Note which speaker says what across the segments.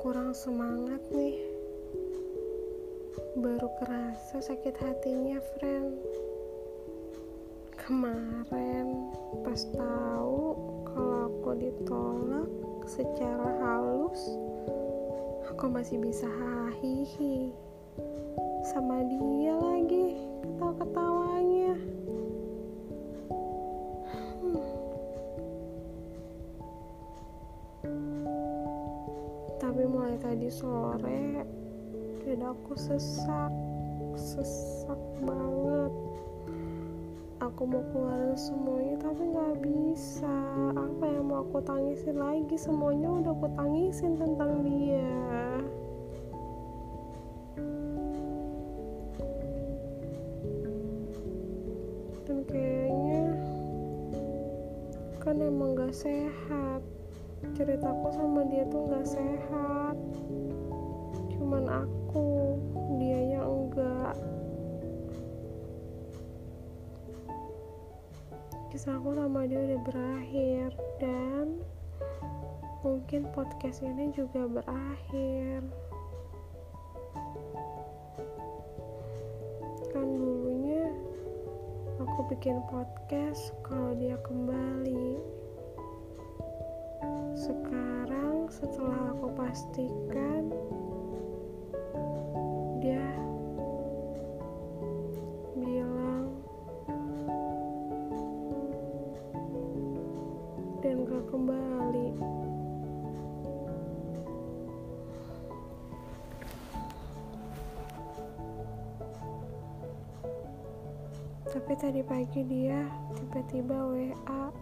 Speaker 1: Kurang semangat nih. Baru kerasa sakit hatinya, friend. Kemarin pas tahu kalau aku ditolak secara halus, aku masih bisa hahihi sama dia lagi ketawa-ketawanya. Tapi mulai tadi sore dadaku sesak sesak banget. Aku mau keluarin semuanya tapi nggak bisa. Apa yang mau aku tangisin lagi? Semuanya udah aku tangisin tentang dia. Dan kayaknya kan emang gak sehat ceritaku sama dia tuh nggak sehat. Cuman aku dia yang enggak kisahku sama dia udah berakhir dan mungkin podcast ini juga berakhir. Kan dulunya aku bikin podcast kalau dia kembali sekarang setelah aku pastikan dia bilang dan gak kembali. Tapi tadi pagi dia tiba-tiba WA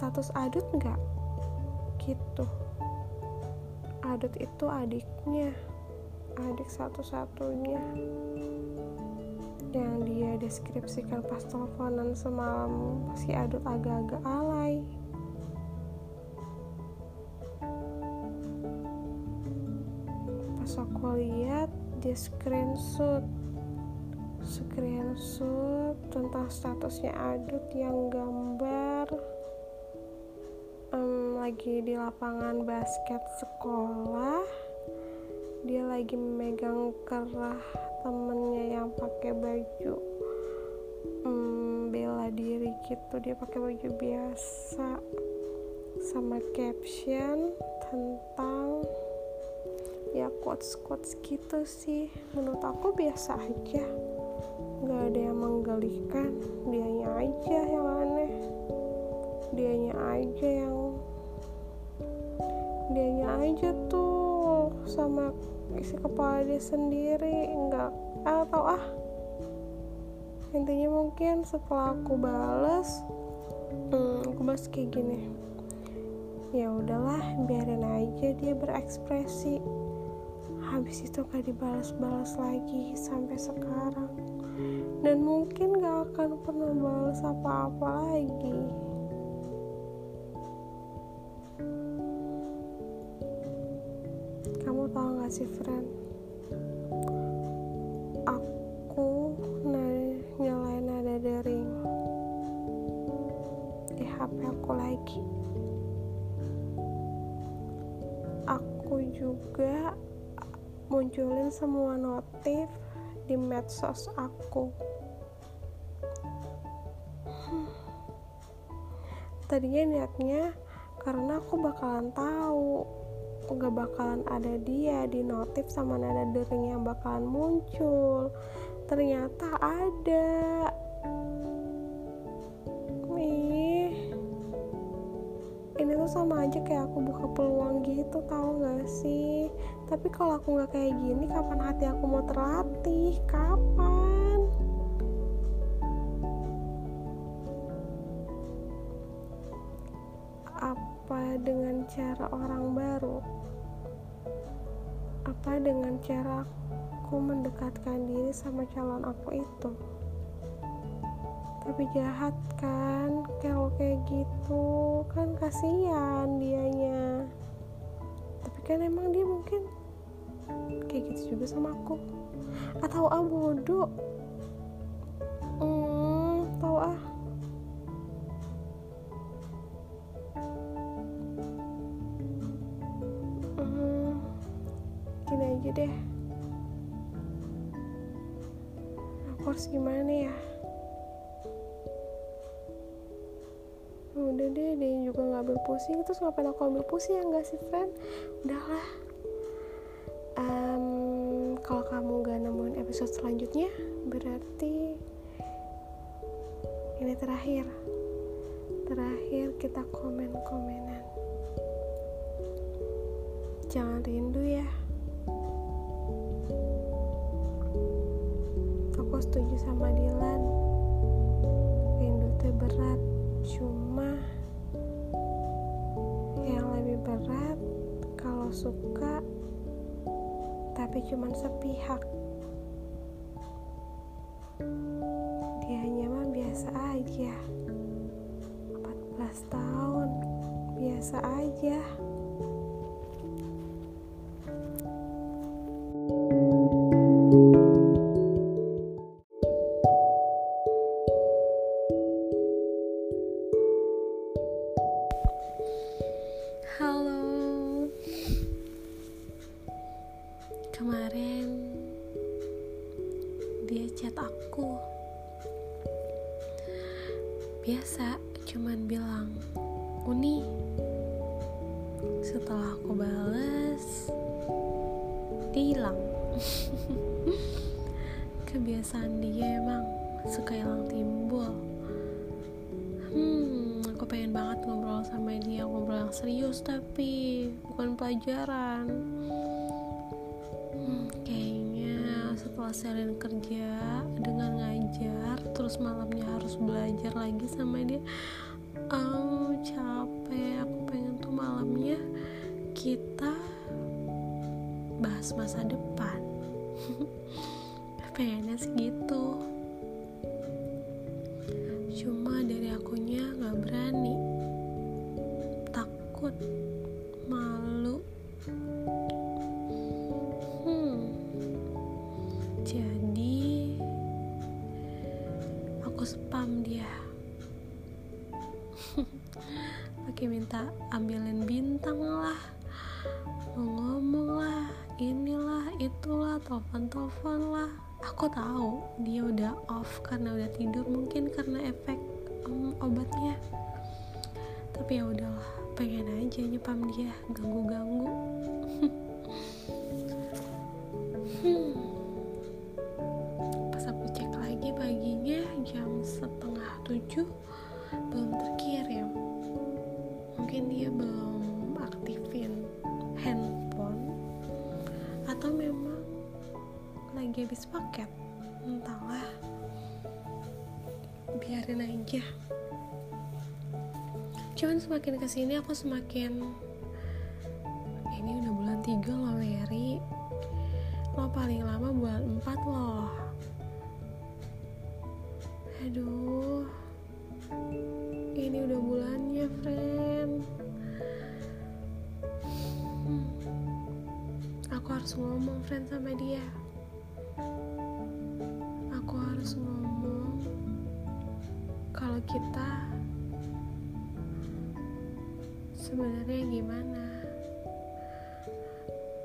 Speaker 1: status adut nggak? Gitu. Adut itu adiknya. Adik satu-satunya. Yang dia deskripsikan pas teleponan semalam si adut agak-agak alay. Pas aku lihat dia screenshot. Screenshot tentang statusnya Adut yang gambar um, lagi di lapangan basket sekolah. Dia lagi memegang kerah temennya yang pakai baju um, bela diri gitu. Dia pakai baju biasa sama caption tentang ya quotes quotes gitu sih. Menurut aku biasa aja. Nggak ada yang menggelikan. Dianya aja yang aneh dianya aja yang dianya aja tuh sama isi kepala dia sendiri nggak atau ah. Intinya mungkin setelah aku balas hmm, aku balas kayak gini. Ya udahlah biarin aja dia berekspresi. Habis itu gak dibalas-balas lagi sampai sekarang. Dan mungkin gak akan pernah balas apa-apa lagi kamu tahu gak sih friend aku nyalain nada dering di HP aku lagi. Aku juga munculin semua notif di medsos aku. Hmm. tadinya niatnya karena aku bakalan tahu gak bakalan ada dia di notif sama nada dering yang bakalan muncul. Ternyata ada. Ih. Ini tuh sama aja kayak aku buka peluang gitu tahu gak sih? Tapi kalau aku nggak kayak gini kapan hati aku mau terlatih? Kapan apa dengan cara orang baru? Apa dengan cara aku mendekatkan diri sama calon aku itu? Tapi jahat kan kalau kayak gitu? Kan kasihan dianya. Tapi kan emang dia mungkin kayak gitu juga sama aku. Atau ah bodoh. Hmm, tahu ah aja deh. Aku harus gimana ya? Udah deh dia juga ngambil pusing. Terus ngapain aku ambil pusing ya enggak sih friend udahlah. Um, kalau kamu gak nemuin episode selanjutnya berarti ini terakhir. Terakhir kita komen-komenan. Jangan rindu ya sama Dilan rindu itu berat cuma yang lebih berat kalau suka tapi cuman sepihak. Dia mah biasa aja. 14 tahun biasa aja Kemarin. Dia chat aku. Biasa Cuman bilang Uni Setelah aku bales Dia hilang. Kebiasaan dia emang Suka hilang timbul. Hmm Aku pengen banget ngobrol sama dia Ngobrol yang serius tapi Bukan pelajaran seharian kerja dengan ngajar terus malamnya harus belajar lagi sama dia. Oh capek aku pengen tuh malamnya kita bahas masa depan. Pengennya segitu cuma dari akunya nggak berani. Takut telepon-telepon lah. Aku tahu dia udah off karena udah tidur, mungkin karena efek um, obatnya. Tapi ya udahlah, pengen aja nyepam dia, ganggu-ganggu. Hmm. Pas aku cek lagi paginya jam setengah tujuh lagi habis paket. Entahlah. Biarin aja. Cuman semakin ke sini aku semakin ini udah bulan tiga loh Mary lo paling lama bulan 4 loh aduh ini udah bulannya friend hmm. aku harus ngomong friend sama dia aku harus ngomong kalau kita sebenarnya gimana.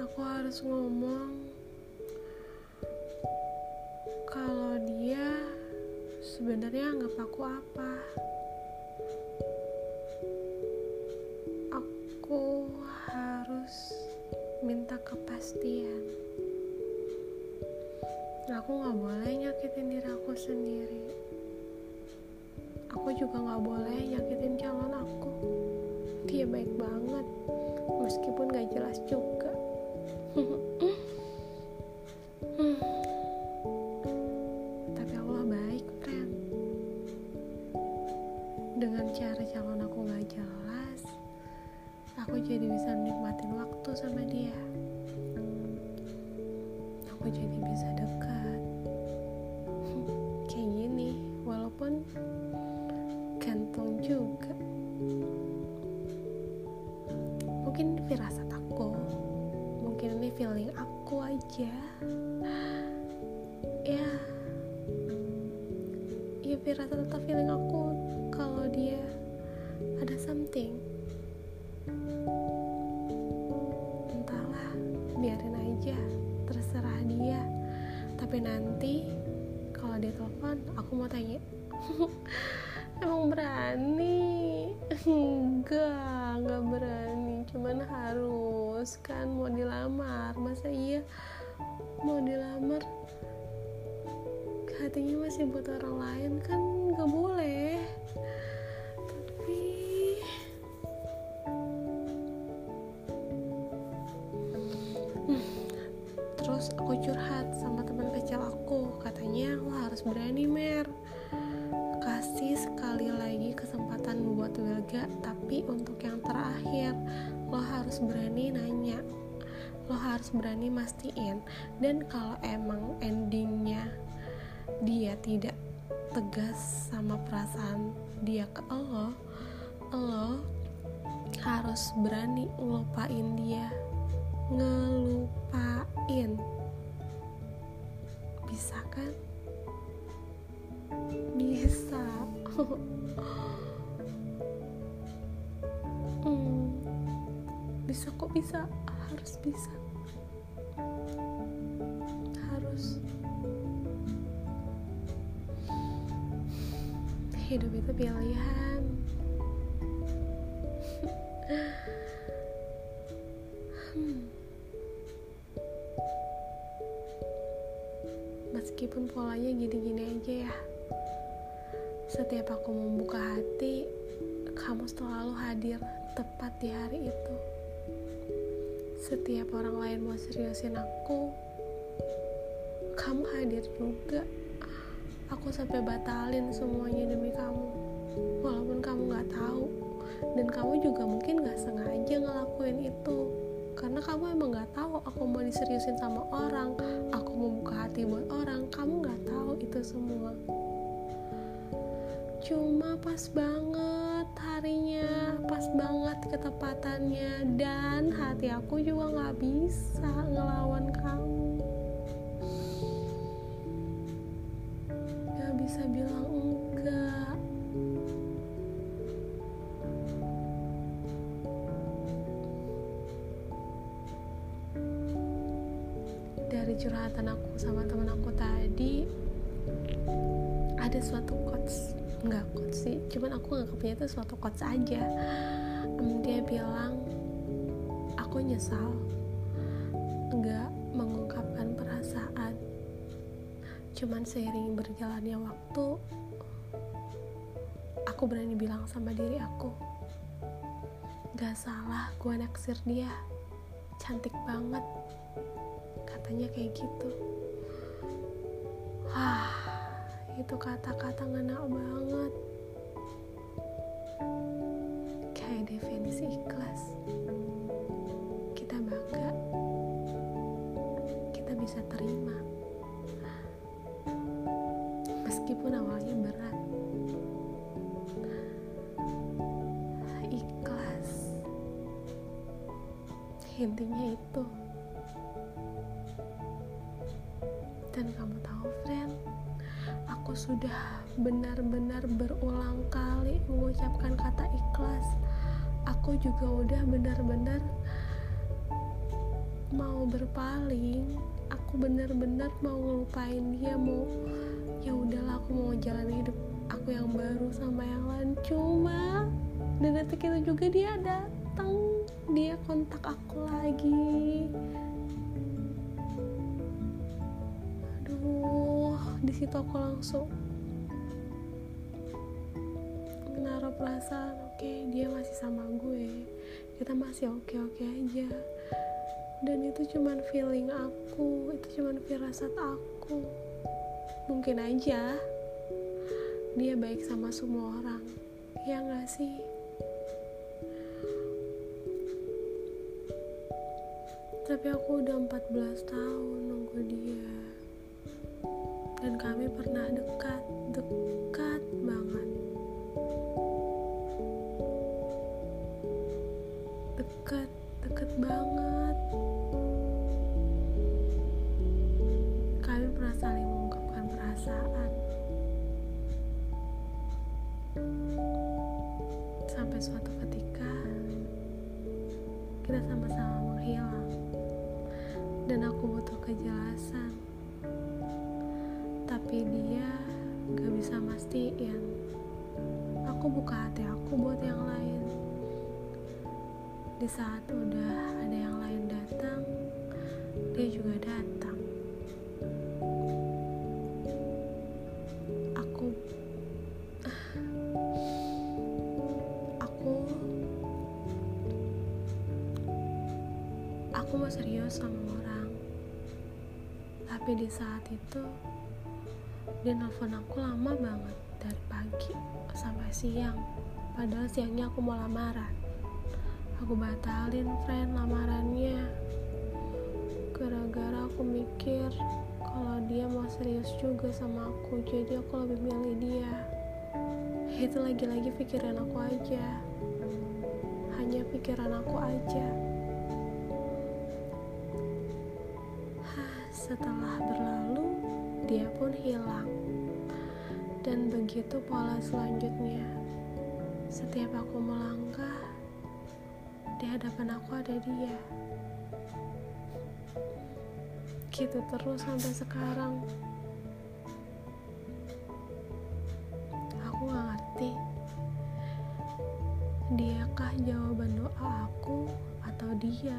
Speaker 1: Aku harus ngomong kalau dia sebenarnya anggap aku apa. Aku harus minta kepastian. Aku nggak boleh nyakitin diri aku sendiri. Aku juga nggak boleh nyakitin calon aku. Dia baik banget meskipun gak jelas juga. Tapi Allah baik friend dengan cara calon aku gak jelas aku jadi bisa nikmatin waktu sama dia. Aku jadi bisa mungkin firasat aku. Mungkin ini feeling aku aja. Ya. Ya firasat atau feeling aku emang berani? Enggak enggak berani. Cuman harus kan mau dilamar. Masa iya mau dilamar? Hatinya masih buat orang lain kan nggak boleh tapi untuk yang terakhir lo harus berani nanya. Lo harus berani mastiin. Dan kalau emang endingnya dia tidak tegas sama perasaan dia ke lo lo harus berani ngelupain dia. Ngelupain. Bisa kan? Bisa hmm, bisa kok bisa? Harus bisa. Harus. Hidup itu pilihan. Hmm. meskipun polanya gini-gini aja ya. Setiap aku membuka hati, kamu selalu hadir tepat di hari itu. Setiap orang lain mau seriusin aku, kamu hadir juga. Aku sampai batalin semuanya demi kamu, walaupun kamu gak tahu. Dan kamu juga mungkin gak sengaja ngelakuin itu karena kamu emang gak tahu aku mau diseriusin sama orang aku mau buka hati buat orang kamu gak tahu itu semua cuma pas banget harinya pas banget ketepatannya. Dan hati aku juga nggak bisa ngelawan kamu. Nggak bisa bilang enggak. Dari curhatan aku sama teman aku tadi ada suatu cuman aku nganggapnya itu suatu quotes aja. Um, dia bilang aku nyesal nggak mengungkapkan perasaan. Cuman seiring berjalannya waktu aku berani bilang sama diri aku gak salah gue naksir dia. Cantik banget katanya kayak gitu. Wah itu kata-kata ngena banget intinya itu. Dan kamu tahu friend aku sudah benar-benar berulang kali mengucapkan kata ikhlas. Aku juga udah benar-benar mau berpaling. Aku benar-benar mau ngelupain dia mau ya udahlah aku mau jalan hidup aku yang baru sama yang lain. Cuma dan detik itu juga dia datang dia kontak aku lagi. Di situ aku langsung menaruh perasaan oke okay, dia masih sama gue. Kita masih oke oke aja. Dan itu cuman feeling aku itu cuman firasat aku. Mungkin aja dia baik sama semua orang. Ya gak sih tapi aku udah 14 tahun nunggu dia. Dan kami pernah dekat dekat banget. Dekat dekat banget aku buka hati aku buat yang lain. Di saat udah ada yang lain datang dia juga datang. Aku aku aku mau serius sama orang. Tapi di saat itu dia nelfon aku lama banget pagi sampai siang. Padahal siangnya aku mau lamaran. Aku batalin friend lamarannya. Gara-gara aku mikir kalau dia mau serius juga sama aku jadi aku lebih milih dia. Itu lagi-lagi pikiran aku aja. Hanya pikiran aku aja. Setelah berlalu dia pun hilang dan begitu pola selanjutnya. Setiap aku melangkah, di hadapan aku ada dia. Gitu terus sampai sekarang. Aku gak ngerti. Diakah jawaban doa aku atau dia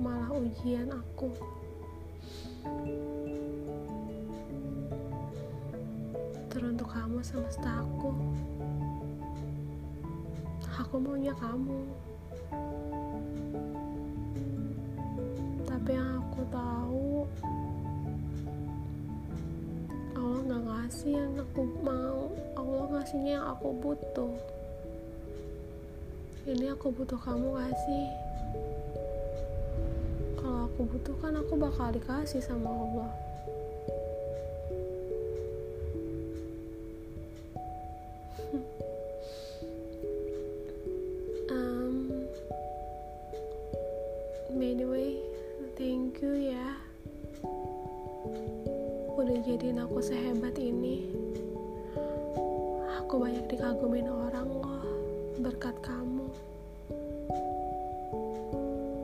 Speaker 1: malah ujian aku? Semesta aku. Aku maunya kamu. Tapi yang aku tahu Allah gak ngasih yang aku mau. Allah ngasihnya yang aku butuh. Ini aku butuh kamu gak sih? Kalau aku butuh kan aku bakal dikasih sama Allah udah jadiin aku sehebat ini. Aku banyak dikagumin orang loh berkat kamu.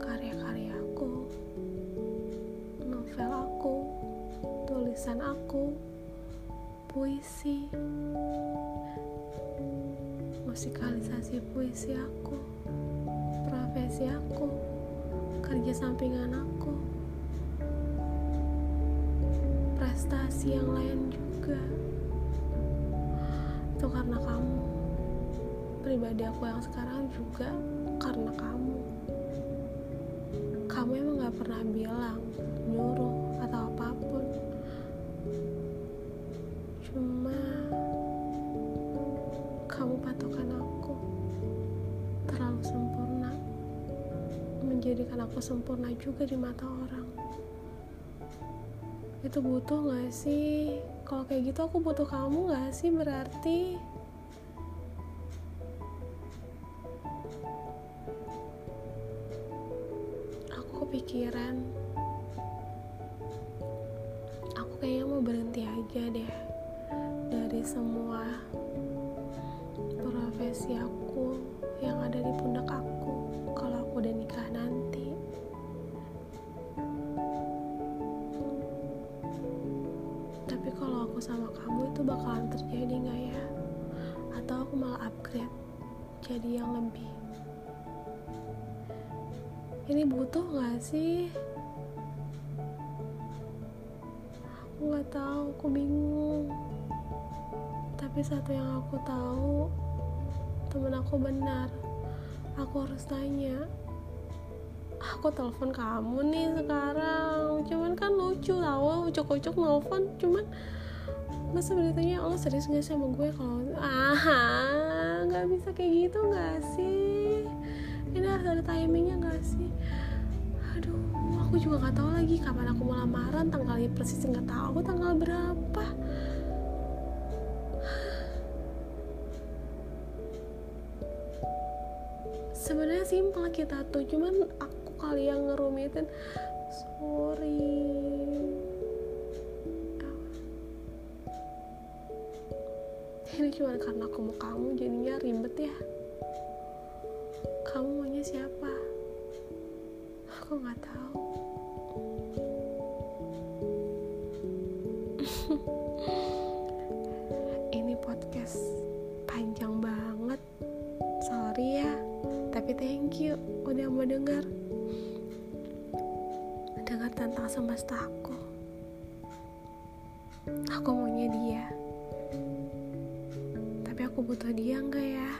Speaker 1: Karya-karya aku novel aku tulisan aku puisi musikalisasi puisi aku profesi aku kerja sampingan aku prestasi yang lain juga. Itu karena kamu. Pribadi aku yang sekarang juga karena kamu. Kamu emang gak pernah bilang nyuruh atau apa pun. Cuma kamu patokan aku terlalu sempurna. Menjadikan aku sempurna juga di mata orang itu butuh gak sih? Kalau kayak gitu aku butuh kamu gak sih berarti? Aku kepikiran. Aku kayaknya mau berhenti aja deh dari semua profesi aku yang ada di pundak aku kalau aku udah nikah nanti kalau aku sama kamu itu bakalan terjadi nggak ya? Atau aku malah upgrade jadi yang lebih? Ini butuh nggak sih? Aku nggak tahu aku bingung. Tapi satu yang aku tahu temen aku benar. Aku harus tanya aku telepon kamu nih sekarang? Cuman kan lucu tau ucok-ucok nelfon cuman masa beritanya Allah serius gak sama gue? Kalau ah nggak bisa kayak gitu nggak sih? Ini harus ada timingnya nggak sih? Aduh aku juga nggak tahu lagi kapan aku mau lamaran tanggalnya persis nggak tahu tanggal berapa. Sebenarnya simpel kita tuh cuman aku kali yang ngerumitin. Sorry. Ini cuma karena aku mau kamu jadinya ribet ya. Kamu maunya siapa? Aku nggak tahu. Ini panjang banget. Sorry ya tapi thank you udah mau dengar tentang semesta aku. Aku maunya dia. Tapi aku butuh dia enggak ya